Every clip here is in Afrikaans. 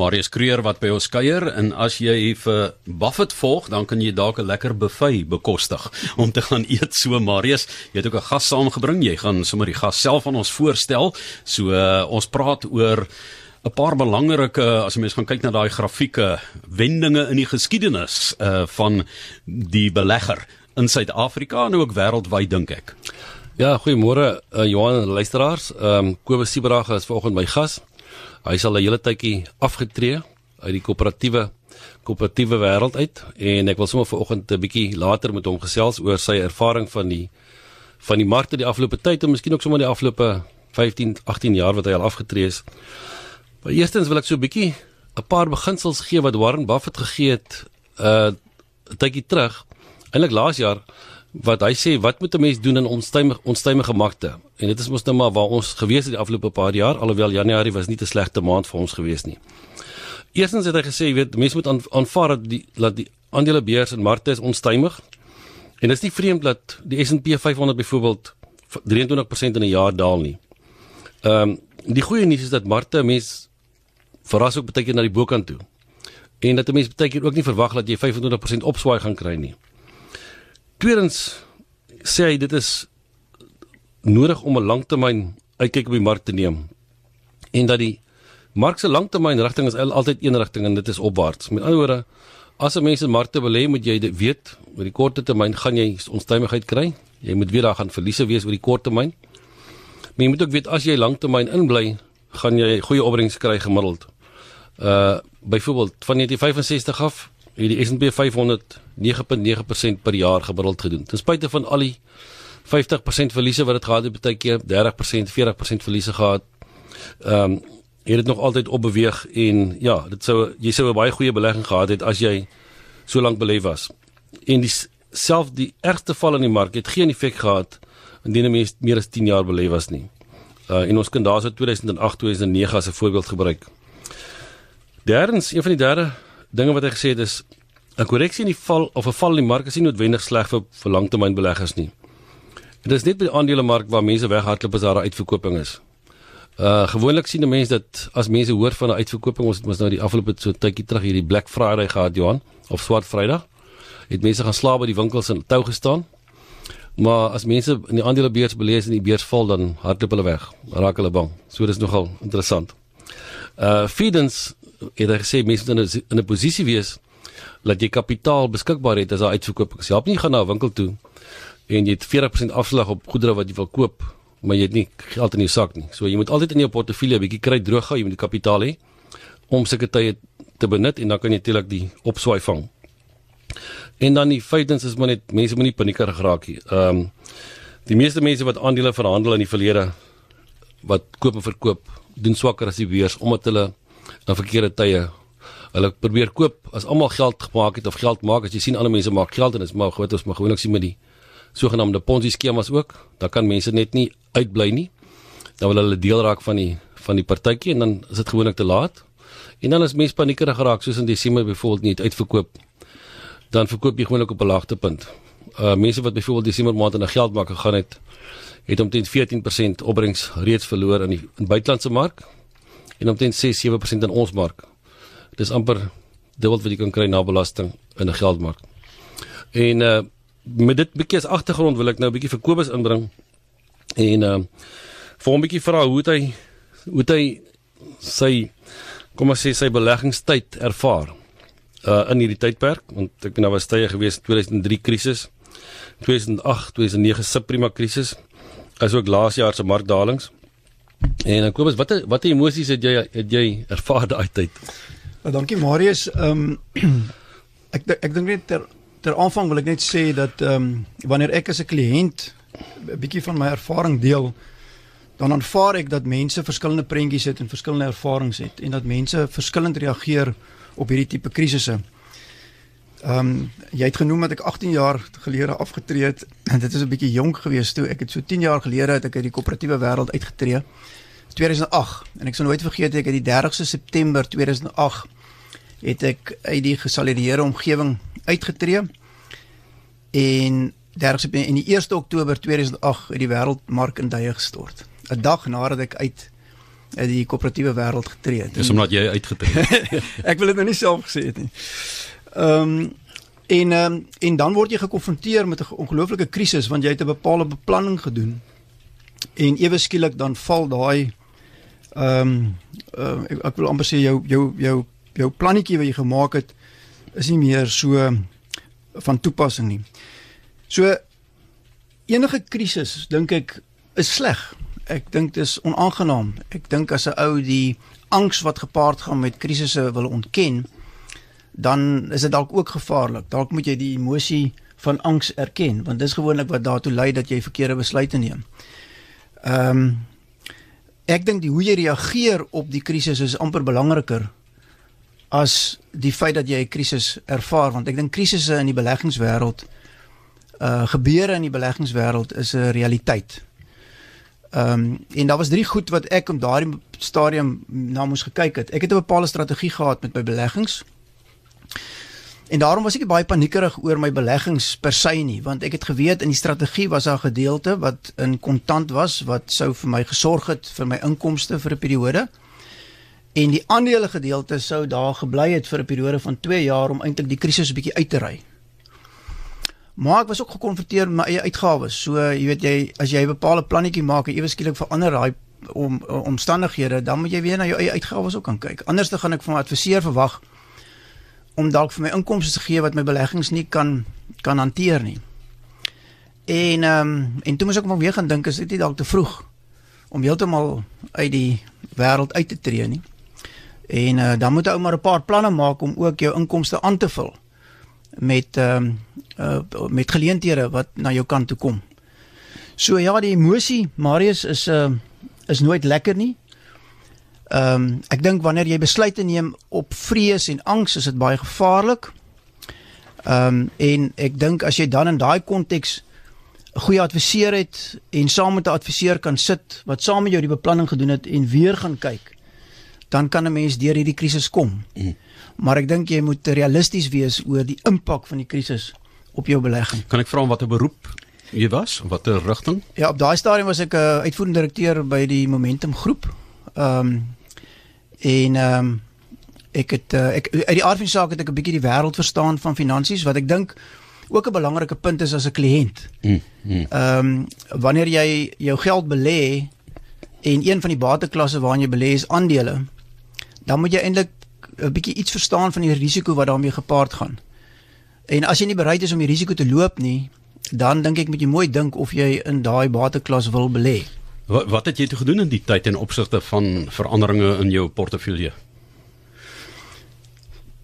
Marius Kreer wat by ons kuier en as jy vir Buffett volg, dan kan jy dalk 'n lekker buffet bekostig om te gaan eet so Marius. Jy het ook 'n gas saamgebring. Jy gaan sommer die gas self aan ons voorstel. So uh, ons praat oor 'n paar belangrike as jy mens gaan kyk na daai grafieke wendinge in die geskiedenis uh van die belegger in Suid-Afrika en ook wêreldwyd dink ek. Ja, goeiemôre uh, Johan luisteraars. Ehm um, Kobus Sieberage is vanoggend my gas. Hy sal 'n hele tydjie afgetree uit die koöperatiewe koöperatiewe wêreld uit en ek wil sommer vanoggend 'n bietjie later met hom gesels oor sy ervaring van die van die markte die afgelope tyd en miskien ook sommer die afgelope 15, 18 jaar wat hy al afgetree is. Maar eerstens wil ek so 'n bietjie 'n paar beginsels gee wat Warren Buffett gegee het uh 'n tydjie terug, eintlik laas jaar wat hy sê wat moet 'n mens doen in onstuimige onstuimige markte? En dit is mos nou maar waar ons gewees het die afgelope paar jaar, alhoewel Januarie was nie 'n slegte maand vir ons gewees nie. Eerstens het hy gesê, jy weet, mense moet aanvaar dat die dat die aandelebeurs en markte is onstuimig. En dit is nie vreemd dat die S&P 500 byvoorbeeld 23% in 'n jaar daal nie. Ehm um, die goeie nuus is dat markte mens verras ook baie keer na die bokant toe. En dat 'n mens baie keer ook nie verwag dat jy 25% opswaai gaan kry nie. Tweedens sê hy dit is nodig om 'n langtermyn uitkyk op die mark te neem en dat die mark se langtermyn rigting is altyd een rigting en dit is opwaarts. Met ander woorde, as 'n mens in markte belê, moet jy weet oor die kort termyn gaan jy onstuimigheid kry. Jy moet weet daar gaan verliese wees oor die kort termyn. Maar jy moet ook weet as jy langtermyn inbly, gaan jy goeie opbrengs kry gemiddeld. Uh byvoorbeeld van 1965 af het die S&P 500 9.9% per jaar gemiddeld gedoen. Ten spyte van al die 50% verliese wat dit gehad het, baie keer 30%, 40% verliese gehad. Ehm um, het dit nog altyd opbeweeg en ja, dit sou jy sou 'n baie goeie belegging gehad het as jy so lank belê was. En die self die ergste val in die mark het geen effek gehad indien mens meer as 10 jaar belê was nie. Uh en ons kan daarso 2008, 2009 as 'n voorbeeld gebruik. Derdens, een van die derde dinge wat hy gesê het is 'n korreksie in die val of 'n val in die mark is nie noodwendig sleg vir vir langtermynbeleggers nie. Dit is net by die aandelemark waar mense weghardloop as daar 'n uitverkoping is. Uh gewoonlik sien 'n mens dat as mense hoor van 'n uitverkoping, ons het mos nou die afgelope so tydjie terug hierdie Black Friday gehad, Johan, of Swart Vrydag, het mense gaan slaap by die winkels en tou gestaan. Maar as mense in die aandelebeurs belees en die beurs val, dan hardloop hulle weg, raak hulle bang. So dis nogal interessant. Uh Fidens het hy gesê mense moet in 'n in 'n posisie wees dat jy kapitaal beskikbaar het as daar uitverkopings. Jy help nie gaan na 'n winkel toe en jy het 40% afslag op goedere wat jy wil koop, maar jy het nie geld in jou sak nie. So jy moet altyd in jou portefeulje 'n bietjie kry droog hou, jy moet die kapitaal hê om sulke tye te benut en dan kan jy natuurlik die opswaai vang. En dan die feitens is maar net mense moenie paniekerig raak nie. Ehm um, die meeste mense wat aandele verhandel in die verlede wat koop en verkoop doen swakker as die beurs omdat hulle na verkeerde tye. Hulle probeer koop as almal geld gemaak het of geld maak as jy sien ander mense maak geld en dit is maar groot ons maar gewoonlik sien met die sogenaamde Ponzi skemas ook. Daar kan mense net nie uitbly nie. Dan wil hulle deel raak van die van die partytjie en dan is dit gewoonlik te laat. En dan as mense paniekerig geraak soos in Desember byvoorbeeld nie uitverkoop dan verkoop jy gewoonlik op 'n laagtepunt. Uh mense wat byvoorbeeld Desember maand in 'n geld maak gegaan het het omtrent 14% opbrengs reeds verloor in die in buitelandse mark en omtrent 6-7% in ons mark. Dis amper dubbel wat jy kan kry na belasting in 'n geldmark. En uh met dit bietjie as agtergrond wil ek nou 'n bietjie vir Kobus inbring. En uh vir 'n bietjie vra hoe hy hoe hy sy kom ons sê sy beleggingstyd ervaar uh in hierdie tydperk want ek ben nou was tye gewees 2003 krisis 2008 2009 subprima krisis asook laas jaar se markdalings En dan Kobus, watter watter emosies het jy het jy ervaar daai tyd? Nou, dankie Marius. Ehm um, ek ek dink net ter ter aanvang wil ek net sê dat ehm um, wanneer ek as 'n kliënt 'n bietjie van my ervaring deel, dan aanvaar ek dat mense verskillende prentjies het en verskillende ervarings het en dat mense verskillend reageer op hierdie tipe krisisse. Ehm um, jy het genoem dat ek 18 jaar gelede afgetree het en dit is 'n bietjie jonk geweest toe. Ek het so 10 jaar gelede het ek uit die koöperatiewe wêreld uitgetree. 2008 en ek sal nooit vergeet ek het die 30ste September 2008 het ek uit die gesolideerde omgewing uitgetree. En 30 September en die 1 Oktober 2008 het die wêreldmark in duie gestort. 'n Dag nadat ek uit uit die koöperatiewe wêreld getree het. Dis omdat jy uitgetree het. ek wil dit nou nie self gesê het nie. Ehm um, en ehm um, en dan word jy gekonfronteer met 'n ongelooflike krisis want jy het 'n bepaalde beplanning gedoen. En ewe skielik dan val daai ehm um, uh, ek, ek wil amper sê jou jou jou jou plannetjie wat jy gemaak het is nie meer so van toepassing nie. So enige krisis dink ek is sleg. Ek dink dit is onaangenaam. Ek dink as 'n ou die angs wat gepaard gaan met krisisse wil ontken, dan is dit dalk ook gevaarlik. Dalk moet jy die emosie van angs erken, want dis gewoonlik wat daartoe lei dat jy verkeerde besluite neem. Ehm um, ek dink die hoe jy reageer op die krisis is amper belangriker as die feit dat jy 'n krisis ervaar, want ek dink krisisse in die beleggingswêreld uh gebeure in die beleggingswêreld is 'n realiteit. Ehm um, en daar was drie goed wat ek op daardie stadium na moes gekyk het. Ek het 'n bepaalde strategie gehad met my beleggings. En daarom was ek baie paniekerig oor my beleggings per se nie, want ek het geweet in die strategie was daar 'n gedeelte wat in kontant was wat sou vir my gesorg het vir my inkomste vir 'n periode. En die aandele gedeelte sou daar gebly het vir 'n periode van 2 jaar om eintlik die krisis 'n bietjie uit te ry. Maar ek was ook gekonfronteer met my eie uitgawes. So jy weet jy as jy 'n bepaalde plannetjie maak en ewe skielik verander daai om omstandighede, dan moet jy weer na jou eie uitgawes ook kan kyk. Anders dan gaan ek van 'n adviseur verwag om dalk vir my inkomste te gee wat my beleggings nie kan kan hanteer nie. En ehm um, en toe moes ek maar weer gaan dink is dit nie dalk te vroeg om heeltemal uit die wêreld uit te tree nie. En uh, dan moet jy ou maar 'n paar planne maak om ook jou inkomste aan te vul met ehm um, uh, met geleenthede wat na jou kant toe kom. So ja, die emosie Marius is 'n uh, eh, is nooit lekker nie. Ehm um, ek dink wanneer jy besluite neem op vrees en angs is dit baie gevaarlik. Ehm um, en ek dink as jy dan in daai konteks 'n goeie adviseur het en saam met 'n adviseur kan sit wat saam met jou die beplanning gedoen het en weer gaan kyk, dan kan 'n mens deur hierdie krisis kom. Mm maar ek dink jy moet realisties wees oor die impak van die krisis op jou belegging. Kan ek vra watter beroep jy was? Watter rigting? Ja, op daai stadium was ek 'n uh, uitvoerende direkteur by die Momentum Groep. Ehm um, en ehm um, ek het uh, ek uit die aard van die saak het ek 'n bietjie die wêreld verstaan van finansies wat ek dink ook 'n belangrike punt is as 'n kliënt. Hmm, hmm. Ehm um, wanneer jy jou geld belê en een van die bateklasse waarin jy belê is aandele, dan moet jy eintlik 'n bietjie iets verstaan van die risiko wat daarmee gepaard gaan. En as jy nie bereid is om die risiko te loop nie, dan dink ek moet jy mooi dink of jy in daai bateklas wil belê. Wat wat het jy toe gedoen in die tyd ten opsigte van veranderinge in jou portefeulje?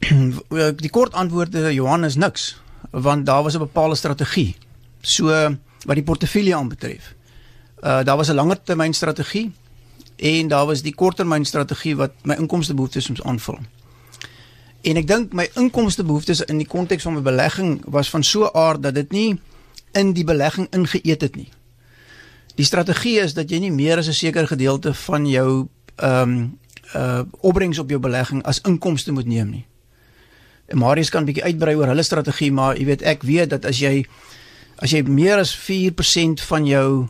die kort antwoord is Johannes niks, want daar was 'n bepaalde strategie. So wat die portefeulje aanbetref. Uh daar was 'n langer termyn strategie en daar was die korttermyn strategie wat my inkomste behoeftes moes aanvul. En ek dink my inkomste behoeftes in die konteks van my belegging was van so 'n aard dat dit nie in die belegging ingeëet het nie. Die strategie is dat jy nie meer as 'n sekere gedeelte van jou ehm um, uh opbrengs op jou belegging as inkomste moet neem nie. En Marius kan 'n bietjie uitbrei oor hulle strategie, maar jy weet ek weet dat as jy as jy meer as 4% van jou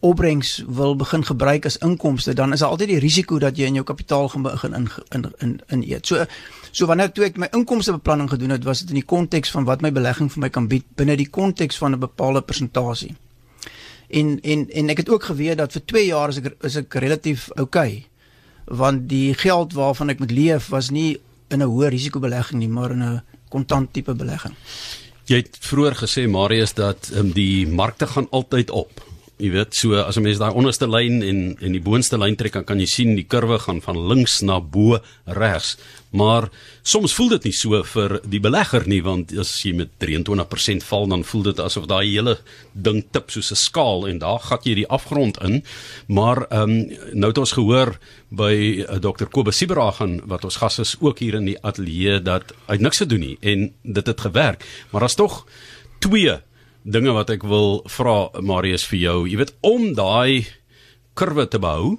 opbrengs wil begin gebruik as inkomste, dan is daar altyd die risiko dat jy in jou kapitaal gaan begin in in in, in eet. So so wanneer toe ek my inkomstebeplanning gedoen het, was dit in die konteks van wat my belegging vir my kan bied binne die konteks van 'n bepaalde persentasie. En en en ek het ook geweet dat vir 2 jaar is ek is ek relatief. Okay, want die geld waarvan ek moet leef was nie in 'n hoë risikobelegging nie, maar in 'n kontant tipe belegging. Jy het vroeër gesê Marius dat um, die markte gaan altyd op. Jy weet, so as 'n mens daai onderste lyn en en die boonste lyn trek, dan kan jy sien die kurwe gaan van links na bo regs. Maar soms voel dit nie so vir die belegger nie, want as jy met 23% val, dan voel dit asof daai hele ding tip soos 'n skaal en daar gat jy die afgrond in. Maar ehm um, nou het ons gehoor by uh, Dr. Kobus Sibragen wat ons gas is ook hier in die ateljee dat hy niks gedoen nie en dit het gewerk. Maar daar's tog twee dinge wat ek wil vra Marius vir jou. Jy weet om daai kurwe te behou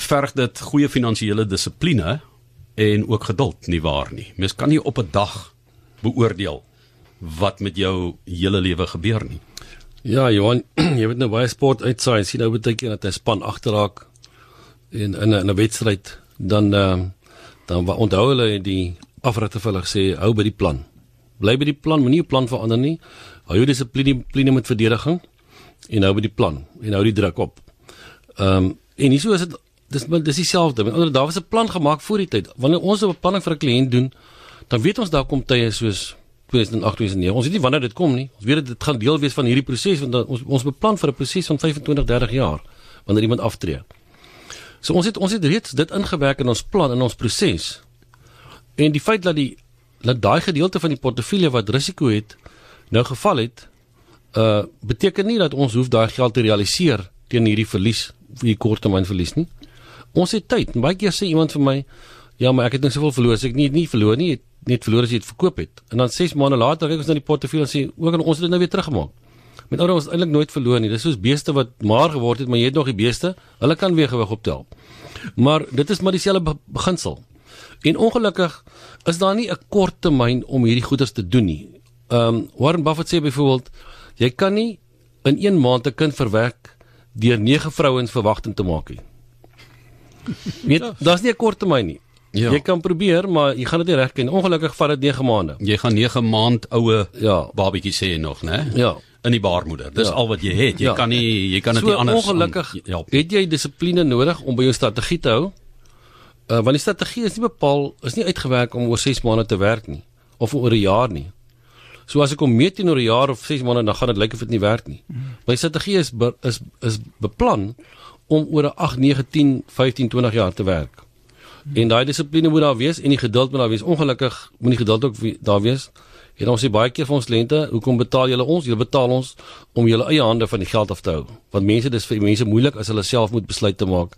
verg dit goeie finansiële dissipline en ook geduld nie waar nie. Mens kan nie op 'n dag beoordeel wat met jou hele lewe gebeur nie. Ja, Johan, jy weet nou baie sport uitsaai en sien nou baie keer dat 'n span agterraak in in 'n 'n wedstryd dan uh, dan onthou hulle die afrigter vir hulle gesê hou by die plan. Bly by die plan, moenie jou plan verander nie. Hou jou dissipline dissipline met verdediging en hou by die plan en hou die druk op. Ehm um, en hieso is dit dis dis dieselfde. Met ander daar was 'n plan gemaak voor die tyd. Wanneer ons 'n beplanning vir 'n kliënt doen, dan weet ons daar kom tye soos 2008 2009. Ons weet nie wanneer dit kom nie. Ons weet dit gaan deel wees van hierdie proses want ons ons beplan vir 'n proses van 25 30 jaar wanneer iemand aftree. So ons het ons het reeds dit ingewerk in ons plan en ons proses. En die feit dat die dat daai gedeelte van die portefeulje wat risiko het nou geval het, uh beteken nie dat ons hoef daai geld te realiseer teen hierdie verlies, hierdie korttermynverlies nie. Ons het tyd. Baie keer sê iemand vir my, "Ja, maar ek het net soveel verloor, ek nie nie verloor nie, het net verloor as jy dit verkoop het." En dan 6 maande later kyk ons na die portefeulje en sê, "Ook ons het dit nou weer teruggemaak." Met ander woorde, ons eintlik nooit verloor nie. Dis soos beeste wat maar geword het, maar jy het nog die beeste. Hulle kan weer gewig optel. Maar dit is maar dieselfde beginsel. En ongelukkig is daar nie 'n kort termyn om hierdie goeders te doen nie. Ehm um, Warren Buffett sê byvoorbeeld, jy kan nie in 1 maand 'n kind verwek deur 9 vrouens verwagting te maak nie. Weet, ja. daar's nie 'n kort termyn nie. Ja. Jy kan probeer, maar jy gaan dit nie regkry nie. Ongelukkig vat dit 9 maande. Jy gaan 9 maand oue ja. babatjie sê nog, né? Ja. In die baarmoeder. Dis ja. al wat jy het. Jy ja. kan nie jy kan dit so, nie anders Ongelukkig aan, het jy dissipline nodig om by jou strategie te hou. Uh want die strategie is nie bepaal is nie uitgewerk om oor 6 maande te werk nie of oor 'n jaar nie. So as ek hom meet teenoor 'n jaar of 6 maande dan gaan dit lyk of dit nie werk nie. My strategie is be, is is beplan om oor 'n 8, 9, 10, 15, 20 jaar te werk. En daai dissipline moet daar wees en die geduld moet daar wees. Ongelukkig moet die geduld ook daar wees. En ons sê baie keer vir ons kliënte, hoekom betaal julle ons? Julle betaal ons om julle eie hande van die geld af te hou. Want mense dis vir mense moeilik as hulle self moet besluit te maak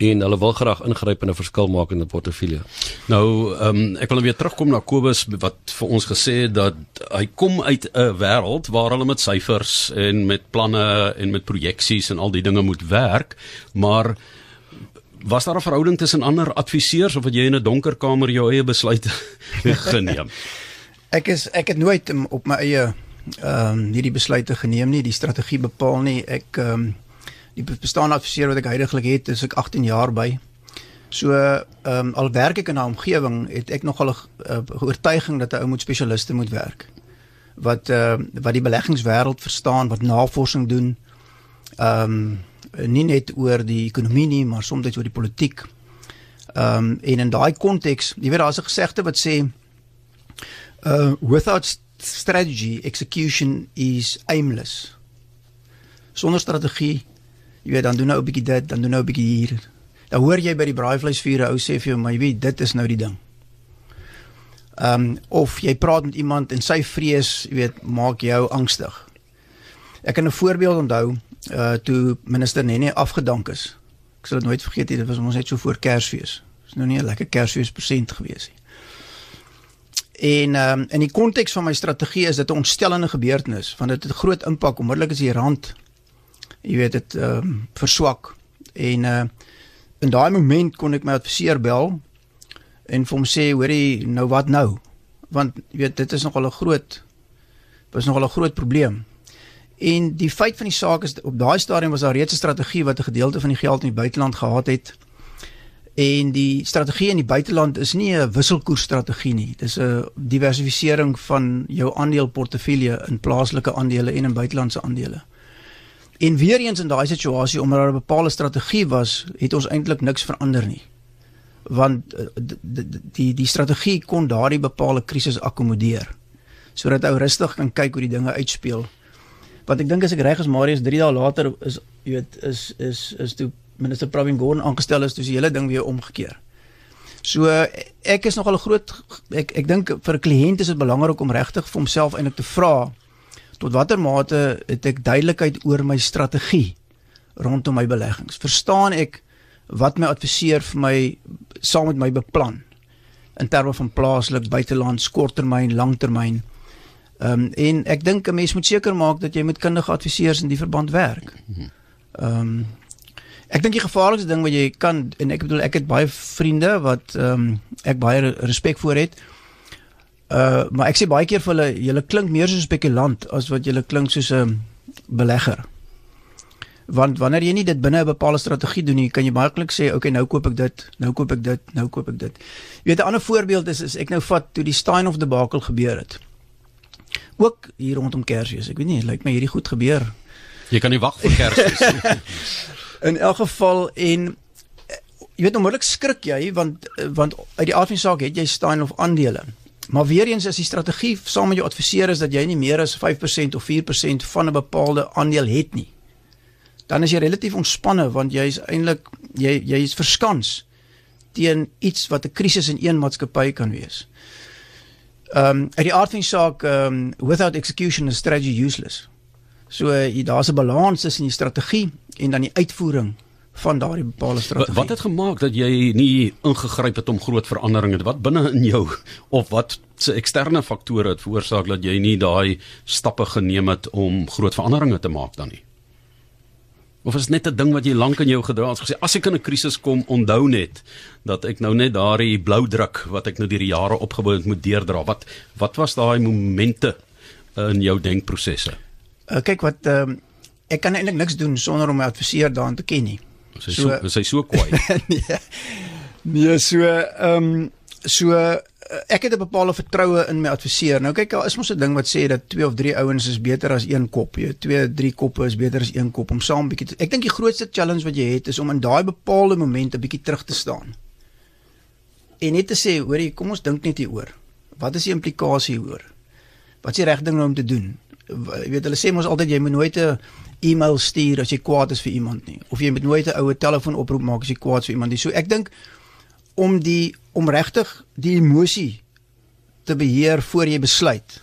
en hulle wil graag ingryp en 'n verskil maak in 'n portefeulje. Nou, ehm um, ek wil weer terugkom na Kobus wat vir ons gesê het dat hy kom uit 'n wêreld waar hulle met syfers en met planne en met projeksies en al die dinge moet werk, maar was daar 'n verhouding tussen ander adviseurs of het jy in 'n donker kamer jou eie besluite geneem? ek is ek het nooit op my eie ehm um, hierdie besluite geneem nie, die strategie bepaal nie. Ek ehm um, die bestaande adviseur wat ek heidaglik het, is ek 18 jaar by. So ehm um, al werk ek in 'n omgewing, het ek nogal 'n uh, oortuiging dat 'n ou moet spesialiste moet werk. Wat ehm uh, wat die beleggingswêreld verstaan, wat navorsing doen. Ehm um, nie net oor die ekonomie nie, maar soms oor die politiek. Ehm um, en in daai konteks, jy weet daar's 'n gesegde wat sê uh without strategy execution is aimless. Sonder strategie Jy weet dan doen nou 'n bietjie dit, dan doen nou 'n bietjie hier. Dan hoor jy by die braaivleisvure ou sê vir jou, maar jy weet dit is nou die ding. Ehm um, of jy praat met iemand en sy vrees, jy weet, maak jou angstig. Ek kan 'n voorbeeld onthou, uh toe minister Nene afgedank is. Ek sal dit nooit vergeet nie, dit was ons net so voor Kersfees. Dit is nou nie 'n lekker Kersfees present gewees nie. En ehm um, in die konteks van my strategie is dit 'n ontstellende gebeurtenis, want dit het 'n groot impak onmiddellik as die rand jy weet dit ehm um, verswak. En uh in daai oomblik kon ek my adviseur bel en vir hom sê hoorie nou wat nou? Want jy weet dit is nogal 'n groot was nogal 'n groot probleem. En die feit van die saak is op daai stadium was daar reeds 'n strategie wat 'n gedeelte van die geld in die buiteland gehad het. En die strategie in die buiteland is nie 'n wisselkoersstrategie nie. Dis 'n diversifisering van jou aandeleportefeulje in plaaslike aandele en in buitelandse aandele En weer eens in daai situasie omdat daar 'n bepaalde strategie was, het ons eintlik niks verander nie. Want eh, die die, strategie kon daardie bepaalde krisis akkommodeer sodat ou rustig kan kyk hoe die dinge uitspeel. Want ek dink as ek reg is Marius 3 dae later is jy weet is is is toe minister Pravin Gordhan aangestel is, toe die hele ding weer omgekeer. So ek is nogal groot ek ek dink vir 'n kliënt is dit belangrik om regtig vir homself eintlik te vra tot watter mate het ek duidelikheid oor my strategie rondom my beleggings? Verstaan ek wat my adviseur vir my saam met my beplan in terme van plaaslik, buiteland, korttermyn, langtermyn? Ehm um, en ek dink 'n mens moet seker maak dat jy met kundige adviseurs in die verband werk. Ehm um, ek dink die gevaarlikste ding wat jy kan en ek bedoel ek het baie vriende wat ehm um, ek baie respek voor het. Uh maar ek sê baie keer vir hulle julle klink meer soos 'n spekulant as wat julle klink soos 'n belegger. Want wanneer jy nie dit binne 'n bepaalde strategie doen nie, kan jy maklik sê, "Oké, okay, nou koop ek dit, nou koop ek dit, nou koop ek dit." Jy weet 'n ander voorbeeld is is ek nou vat toe die Steinhoff debakel gebeur het. Ook hier rondom Kersfees. Ek weet nie, lyk my hierdie goed gebeur. Jy kan nie wag vir Kersfees. In elk geval en eh, jy weet onmiddellik skrik jy want eh, want uit die aard van die saak het jy Steinhoff aandele. Maar weer eens is die strategie saam met jou adviseur is dat jy nie meer as 5% of 4% van 'n bepaalde aandeel het nie. Dan is jy relatief ontspanne want jy is eintlik jy jy is verskans teen iets wat 'n krisis in een maatskappy kan wees. Ehm um, uit die aard van die saak ehm um, without execution is strategy useless. So uh, daar's 'n balans tussen die strategie en dan die uitvoering van daardie bepaalde strategie. Wat het gemaak dat jy nie ingegryp het om groot veranderinge te wat binne in jou of wat se eksterne faktore het veroorsaak dat jy nie daai stappe geneem het om groot veranderinge te maak dan nie? Of is net 'n ding wat jy lank in jou gedra het gesê as ek in 'n krisis kom onthou net dat ek nou net daardie blou druk wat ek nou deur die jare opgebou het moet deurdra. Wat wat was daai momente in jou denkprosesse? Uh, kyk wat um, ek kan eintlik niks doen sonder om my adviseur daarin te ken nie. Sy so sy so kwaai. nee. Nee, so ehm um, so ek het 'n bepaalde vertroue in my adviseur. Nou kyk, daar is mos 'n ding wat sê dat twee of drie ouens is beter as een kop. Jy twee, drie koppe is beter as een kop om saam bietjie. Ek dink die grootste challenge wat jy het is om in daai bepaalde oomblik 'n bietjie terug te staan. En net te sê, hoorie, kom ons dink net hieroor. Wat is die implikasie hieroor? Wat is die regte ding om te doen? Jy weet hulle sê mos altyd jy moet nooit 'n e-mail stuur as jy kwaad is vir iemand nie of jy moet nooit 'n oue telefoonoproep maak as jy kwaad is vir iemand nie. So ek dink om die om regtig die emosie te beheer voor jy besluit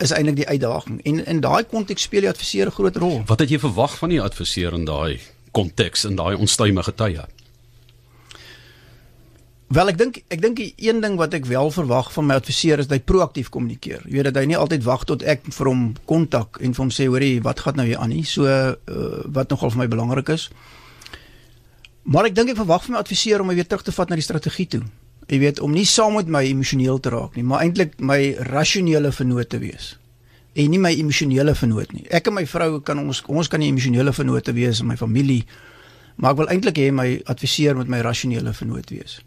is eintlik die uitdaging. En in daai konteks speel die adviseur 'n groot rol. Wat het jy verwag van die adviseur in daai konteks in daai onstuimige tye? Wel ek dink ek dink die een ding wat ek wel verwag van my adviseur is dat hy proaktief kommunikeer. Jy weet dat hy nie altyd wag tot ek vir hom kontak en vir hom sê hoorie wat gaan nou hier aan nie. So uh, wat nogal vir my belangrik is. Maar ek dink ek verwag van my adviseur om my weer terug te vat na die strategie toe. Jy weet om nie saam met my emosioneel te raak nie, maar eintlik my rasionele vennoot te wees. En nie my emosionele vennoot nie. Ek en my vrou kan ons ons kan nie emosionele vennoote wees in my familie. Maar ek wil eintlik hê my adviseur moet my rasionele vennoot wees.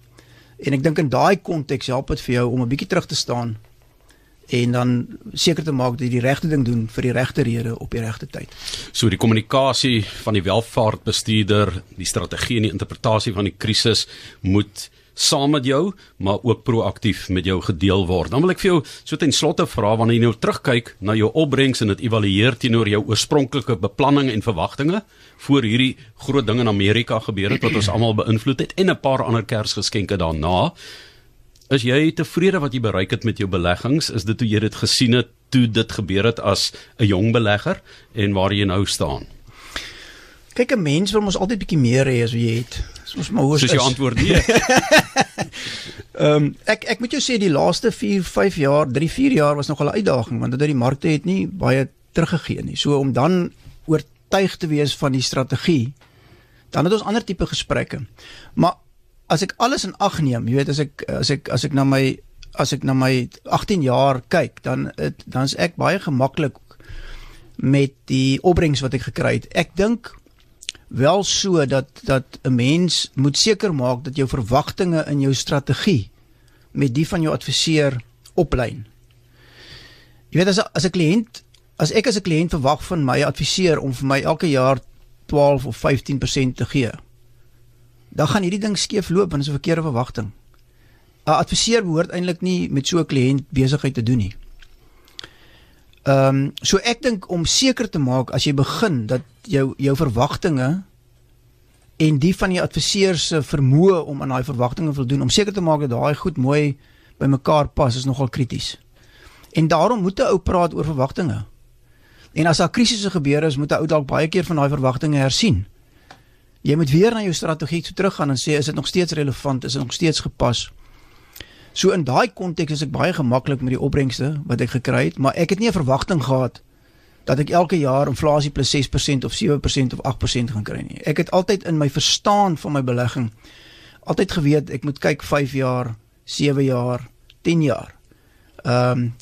En ek dink in daai konteks help dit vir jou om 'n bietjie terug te staan en dan seker te maak dat jy die regte ding doen vir die regte rede op die regte tyd. So die kommunikasie van die welvaartbestuurder, die strategie en die interpretasie van die krisis moet saam met jou, maar ook proaktief met jou gedeel word. Dan wil ek vir jou so ten slotte vra wanneer jy nou terugkyk na jou opbrengs en dit evalueer teenoor jou oorspronklike beplanning en verwagtinge voor hierdie groot ding in Amerika gebeur het wat ons almal beïnvloed het en 'n paar ander Kersgeskenke daarna. Is jy tevrede wat jy bereik het met jou beleggings? Is dit hoe jy dit gesien het toe dit gebeur het as 'n jong belegger en waar jy nou staan? Kyk 'n mens wil mos altyd bietjie meer hê as wat jy het. Soos my hoor. Soos jy antwoord nee. Ehm um, ek ek moet jou sê die laaste 4, 5 jaar, 3, 4 jaar was nogal 'n uitdaging want dit die markte het nie baie teruggegee nie. So om dan oortuig te wees van die strategie, dan het ons ander tipe gesprekke. Maar as ek alles in ag neem, jy weet as ek as ek as ek na my as ek na my 18 jaar kyk, dan het, dan is ek baie gemaklik met die opbrengs wat ek gekry het. Ek dink wel so dat dat 'n mens moet seker maak dat jou verwagtinge in jou strategie met die van jou adviseur oplyn. Jy weet as as 'n kliënt as ek as 'n kliënt verwag van my adviseur om vir my elke jaar 12 of 15% te gee, dan gaan hierdie ding skeef loop want dit is 'n verkeerde verwagting. 'n Adviseur behoort eintlik nie met so 'n kliënt besigheid te doen nie. Ehm um, so ek dink om seker te maak as jy begin dat jou jou verwagtinge en die van die adviseur se vermoë om aan daai verwagtinge voldoen om seker te maak dat daai goed mooi by mekaar pas is nogal krities. En daarom moet 'n ou praat oor verwagtinge. En as daar krisisse gebeur is, moet 'n ou dalk baie keer van daai verwagtinge hersien. Jy moet weer na jou strategie toe teruggaan en sê is dit nog steeds relevant, is dit nog steeds gepas? So in daai konteks is ek baie gemaklik met die opbrengste wat ek gekry het, maar ek het nie 'n verwagting gehad dat ek elke jaar inflasie plus 6% of 7% of 8% gaan kry nie. Ek het altyd in my verstaan van my belegging altyd geweet ek moet kyk 5 jaar, 7 jaar, 10 jaar. Ehm um,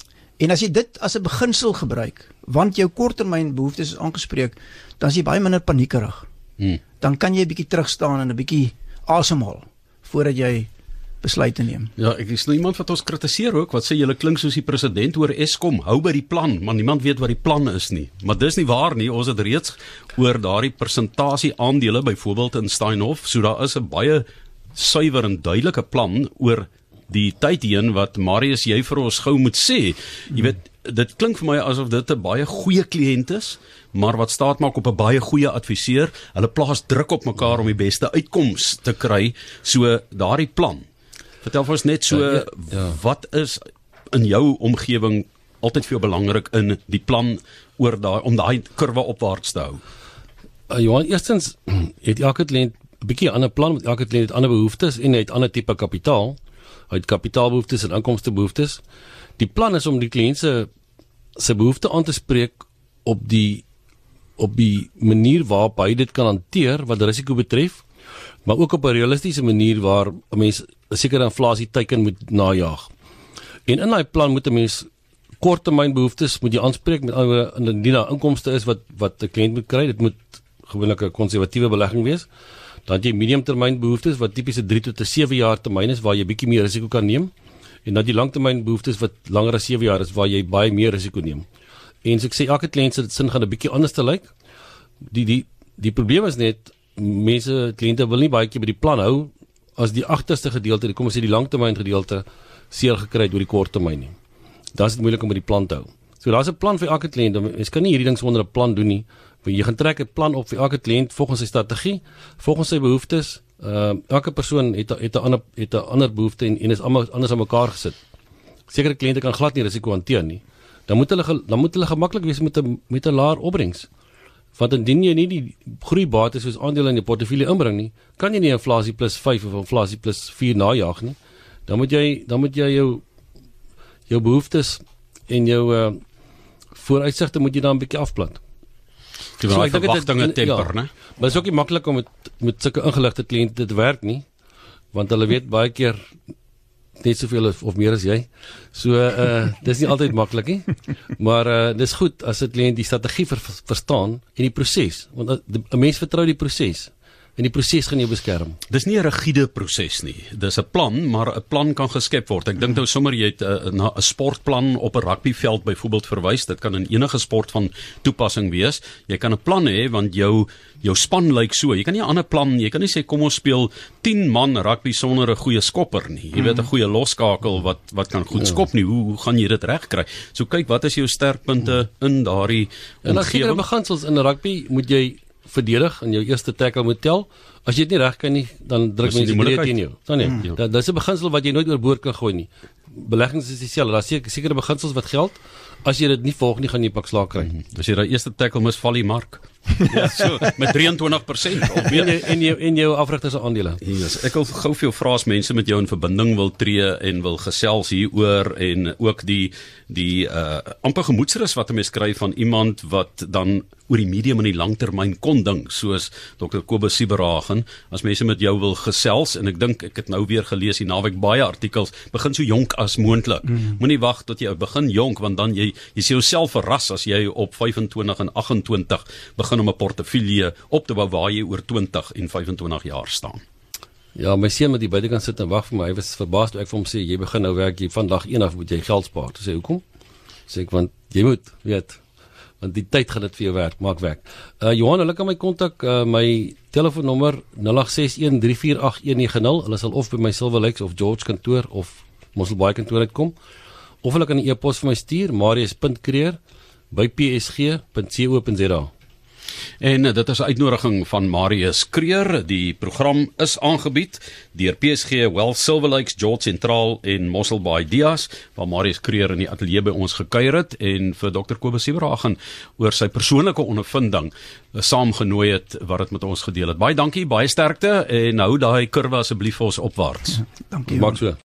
En as jy dit as 'n beginsel gebruik, want jou korttermynbehoeftes is aangespreek, dan is jy baie minder paniekerig. Hmm. Dan kan jy 'n bietjie terugstaan en 'n bietjie asemhaal voordat jy besluite neem. Ja, ek is nou iemand wat ons kritiseer ook wat sê julle klink soos die president oor Eskom, hou by die plan, maar niemand weet wat die plan is nie. Maar dis nie waar nie. Ons het reeds oor daardie persentasie aandele byvoorbeeld in Steinhoff, so daar is 'n baie suiwer en duidelike plan oor die tyd heen wat Marius jy vir ons gou moet sê. Jy weet, dit klink vir my asof dit 'n baie goeie kliënt is, maar wat staat maak op 'n baie goeie adviseur. Hulle plaas druk op mekaar om die beste uitkoms te kry. So daardie plan. Vertel vir ons net so Ja, ja, ja. wat is in jou omgewing altyd vir jou belangrik in die plan oor daai om daai kurwe opwaarts te hou. Uh, Johan, eerstens het elke kliënt 'n bietjie ander plan, want elke kliënt het ander behoeftes en het ander tipe kapitaal. Hy het kapitaalbehoeftes en inkomstebehoeftes. Die plan is om die kliënt se se behoefte aan te spreek op die op die manier waarop hy dit kan hanteer wat risiko betref, maar ook op 'n realistiese manier waar 'n mens 'n sekere inflasie teiken moet najag. En in daai plan moet 'n mens korttermynbehoeftes moet jy aanspreek met ander indien daar inkomste is wat wat 'n kliënt moet kry, dit moet gewoonlik 'n konservatiewe belegging wees. Dan jy mediumtermynbehoeftes wat tipies 'n 3 tot 'n 7 jaar termyn is waar jy bietjie meer risiko kan neem. En dan die langtermynbehoeftes wat langer as 7 jaar is waar jy baie meer risiko neem. En so ek sê elke kliënt se sin gaan 'n bietjie anders te lyk. Die die die probleem is net mense kliënte wil nie baie keer by die plan hou as die agterste gedeelte, kom ons sê die langtermyn gedeelte seer gekry het oor die korttermyn nie. Dan is dit moeilik om by die plan te hou. So daar's 'n plan vir elke kliënt. Mens kan nie hierdie ding sonder 'n plan doen nie. Want jy gaan trek 'n plan op vir elke kliënt volgens sy strategie, volgens sy behoeftes. Uh elke persoon het het 'n ander het 'n ander behoefte en en is almal anders aan mekaar gesit. Sekere kliënte kan glad nie risiko hanteer nie. Dan moet hulle dan moet hulle gemaklik wees met 'n met 'n laer opbrengs. Want indien jy nie die groeibates soos aandele in jou portefeulje inbring nie, kan jy nie inflasie plus 5 of inflasie plus 4 najag nie. Dan moet jy dan moet jy jou jou behoeftes en jou uh vooruitsigte moet jy dan 'n bietjie afplat. Jy So dit- verwagtinge in- temper, ja. né? Maar dit is ook nie maklik om met met sulke ingeligte kliënte te werk nie, want hulle weet baie keer net soveel of, of meer as jy. So uh dis nie altyd maklik nie. Maar uh dis goed as 'n kliënt die strategie ver, verstaan en die proses, want die- 'n mens vertrou die proses en die proses gaan jou beskerm. Dis nie 'n rigiede proses nie. Dis 'n plan, maar 'n plan kan geskep word. Ek dink nou sommer jy het 'n na 'n sportplan op 'n rugbyveld byvoorbeeld verwys. Dit kan in enige sport van toepassing wees. Jy kan 'n plan hê want jou jou span lyk so. Jy kan nie 'n ander plan, jy kan nie sê kom ons speel 10 man rugby sonder 'n goeie skopper nie. Jy weet 'n goeie losskakel wat wat kan goed skop nie. Hoe, hoe gaan jy dit regkry? So kyk, wat is jou sterkpunte in daardie En as sekere omgewing? beginsels in rugby moet jy verdedig en jou eerste tackle moet tel. As jy dit nie reg kan nie, dan druk die mense moeilikheid. teen jou. Dan nee. Ja. Dat dis 'n beginsel wat jy nooit oorboord kan gooi nie. Beleggings is dieselfde. Daar's sekere sekere beginsels wat geld. As jy dit nie volg nie, gaan jy pak slaag kry. As jy daai eerste tackle mis, val die mark. Ja, so met 23% of En meer. jou en jou en jou afrigter se aandele. Yes, ek wil gou vir jou vra as mense met jou in verbinding wil tree en wil gesels hieroor en ook die die uh amper gemoedsrus wat 'n mens kry van iemand wat dan oor die medium en die langtermyn kon dink soos Dr Kobus Sieberagen as mense met jou wil gesels en ek dink ek het nou weer gelees die naweek baie artikels begin so jonk as moontlik mm. moenie wag tot jy begin jonk want dan jy jy sien jouself verras as jy op 25 en 28 begin om 'n portefeulje op te bou waar jy oor 20 en 25 jaar staan Ja, my seun met die buitekant sit en wag vir my. Hy was verbaas toe ek vir hom sê jy begin nou werk jy van dag 1 af moet jy geld spaar. Toe sê hoekom? Sê ek want jy moet, weet. Want die tyd gaan dit vir jou werk, maak werk. Uh Johan, hulle kan my kontak uh my telefoonnommer 0861348190. Hulle sal of by my Silver Lakes of George kantoor of Mosselbaai kantoor uitkom. Of hulle kan 'n e-pos vir my stuur, marius.kreer@psg.co.za. En uh, dit is 'n uitnodiging van Marius Kreer. Die program is aangebied deur PSG Well Silver Lakes, George Sentraal en Mosselbaai Dias waar Marius Kreer in die ateljee by ons gekuier het en vir Dr Kobus Sieberhagen oor sy persoonlike ondervinding uh, saamgenooi het wat dit met ons gedeel het. Baie dankie, baie sterkte en hou daai kurwe asseblief vir ons opwaarts. Dankie. Maak so.